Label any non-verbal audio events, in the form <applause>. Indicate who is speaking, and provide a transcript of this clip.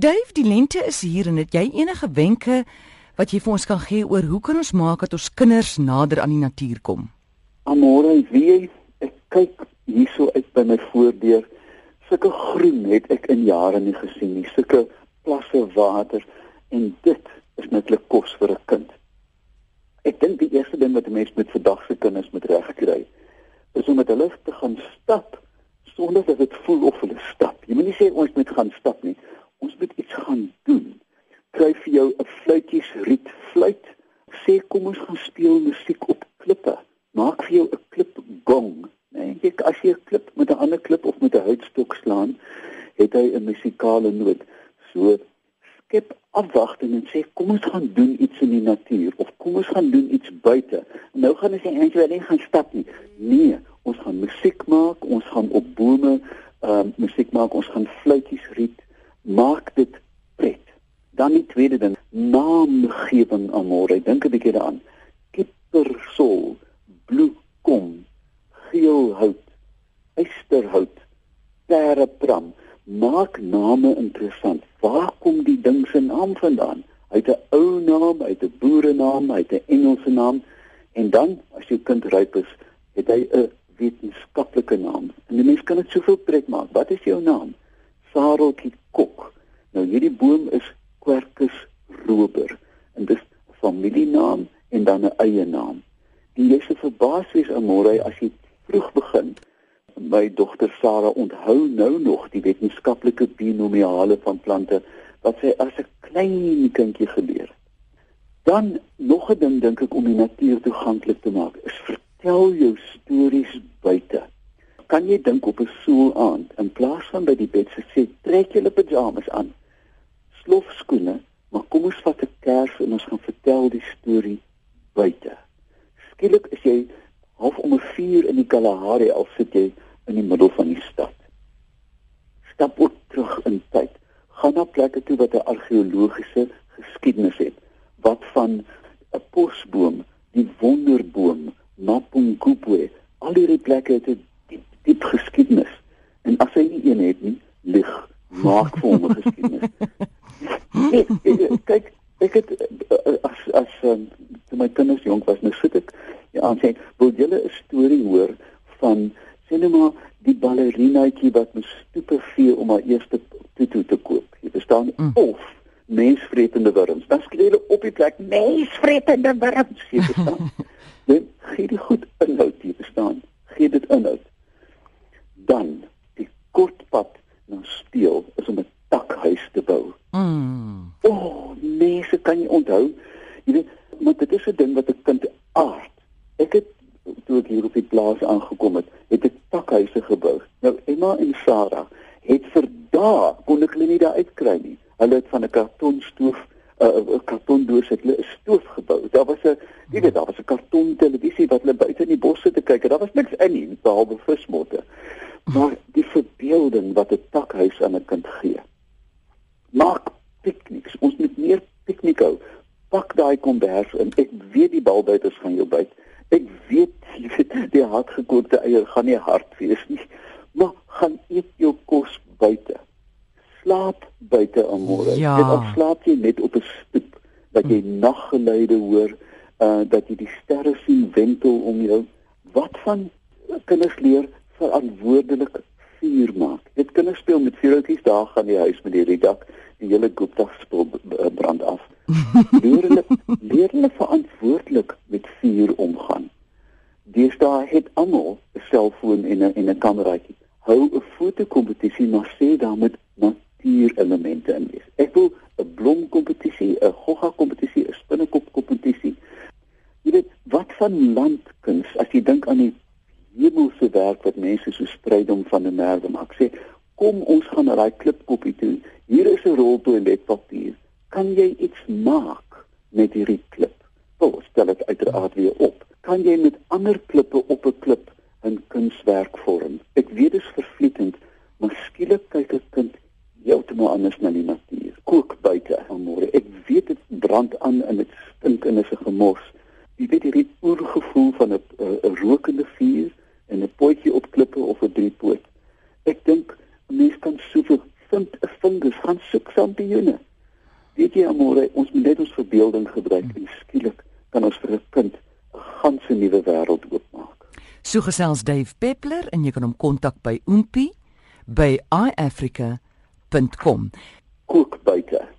Speaker 1: Dave, die lente is hier en het jy enige wenke wat jy vir ons kan gee oor hoe kan ons maak dat ons kinders nader aan die natuur kom?
Speaker 2: Amore, wie ek kyk hierso uit by my voordeur. Sulke groen het ek in jare nie gesien nie. Sulke plasse water en dit is netlik kos vir 'n kind. Ek dink die eerste ding wat 'n mens met vandag se kinders moet regkry is om met hulle te gaan stap sonder dat dit voel of hulle stap. Jy moet nie sê ons moet gaan stap nie. Ons moet iets gaan doen. Kry vir jou 'n fluitjies riet fluit. Sê kom ons gaan speel musiek op klippe. Maak vir jou 'n klip gong. Nee, jy as jy 'n klip met 'n ander klip of met 'n houtstok slaan, het hy 'n musikale noot. So skep afwagting en sê kom ons gaan doen iets in die natuur of kom ons gaan doen iets buite. Nou gaan ons nie eintlik net gaan stap nie. Nee, ons gaan musiek maak, ons gaan op bome uh, musiek maak, ons gaan fluitjies riet, maak dit. Dan die tweede ding, naamgewing amore. Dink 'n bietjie daaraan. Kippersol, bloekom, geelhout, eysterhout, perepram maak name interessant. Waar kom die ding se naam vandaan? Uit 'n ou naam, uit 'n boerenaam, uit 'n Engelse naam en dan as jou kind ryp is, het hy 'n wetenskaplike naam. En die mens kan dit soveel pret maak. Wat is jou naam? Sareltjie Kok. Nou hierdie boom is Quercus rober en dis 'n familienaam en dan 'n eie naam. En jy se verbaas wees amore as jy vroeg begin my dogter Sarah onthou nou nog die wetenskaplike binomiale van plante wat sy as 'n klein kindjie geleer het. Dan nog 'n ding dink ek om die natuur toeganklik te maak is vertel jou stories buite. Kan jy dink op 'n soel aand in plaas van by die bed te sê trek julle pyjamas aan. Slof skoene, maar kom ons vat 'n kers en ons gaan vertel die storie buite. Skielik is jy half om 'n vuur in die Kalahari al sit jy in die middel van die stad. Stap ook terug in tyd. Gaan na plekke toe wat 'n argeologiese geskiedenis het. Wat van 'n posboom, die wonderboom, Mapungubwe, al die plekke het 'n diep, diep geskiedenis. En as hy nie een het nie, lig maak vir hom 'n geskiedenis. Kyk, ek het as as um, toe my kinders jonk was, nou sit ek ja, en sê, "Wil julle 'n storie hoor van sê net maar die ballerinaatjie wat moes stoepe vee om haar eerste tutu te koop. Jy verstaan? Mm. Of mensvretende wurms. Dan skree hulle op die plek mensvretende wurms. Jy verstaan? <laughs> Dan gee dit goed inhoud, jy verstaan? Gee dit inhoud. Dan die kort pad na speel is om 'n takhuis te bou. Mm. Kan jy onthou? Jy weet, maar dit is 'n ding wat 'n kind aard. Ek het toe ek hier op die plaas aangekom het, het ek pakhuise gebou. Nou Emma en Sarah het vir dae kon ek hulle nie daar uitkry nie. Hulle het van 'n kartonstoof 'n uh, kartondoos het hulle 'n stoof gebou. Daar was 'n jy weet daar was 'n karton televisie wat hulle buite in die bosse te kyk. Daar was niks in nie behalwe vismotte. Maar die verbeelding wat 'n pakhuis aan 'n kind gee. Maak pikniks. Ons moet meer piknik hou. Pak daai kombers in. Ek weet die balbuiters gaan jou byt. Ek weet <laughs> die hardgekookte eier gaan nie hard wees nie, maar gaan eet jou kos buite. Slaap buite aan môre. Ja. Dit op slaap jy net op 'n stoep dat jy hm. naggeluide hoor, uh dat jy die sterre sien wentel om jou. Wat van kinders leer verantwoordelik vuur maak. Dit kinders speel met vuurtjies daar gaan die huis met die redak, die hele Gupta spul. Leer hulle leer hulle verantwoordelik met vuur omgaan. Deesdae het almal 'n selfoon en 'n en 'n kameraatjie. Hou 'n fotokompetisie maar sê dan met natuurelemente in wees. Ek wil 'n blomkompetisie, 'n gogga kompetisie, 'n spinnekop kompetisie. Jy weet, wat van landkuns as jy dink aan die hemelse werk wat mense so stryd om van 'n merwe maak. Sê, kom ons gaan na daai klipkoppie toe. Hier is 'n roltoe en wetpapier kan jy iets maak met hierdie klip? Wel, stel dit uiteraard weer op. Kan jy met ander klippe op 'n klip 'n kunswerk vorm? Ek weet dit is vervlietend, maar skielik kyk 'n kind heeltemal anders na die natuur. Kook buite môre. Ek weet dit brand aan en dit stink en is 'n gemors. Jy weet hierdie oergevoel van 'n 'n rokende vuur en 'n potjie op klippe of 'n driepoot. Ek dink 'n mens kan soveel vind 'n fungus gaan soek saam kampioene. Weet jy amore, ons moet net ons verbeelding gebruik en skielik kan ons vir 'n kind 'n ganse nuwe wêreld oopmaak.
Speaker 1: So gesels Dave Peppler en jy kan hom kontak by oompie by iafrica.com.
Speaker 2: Kook buite.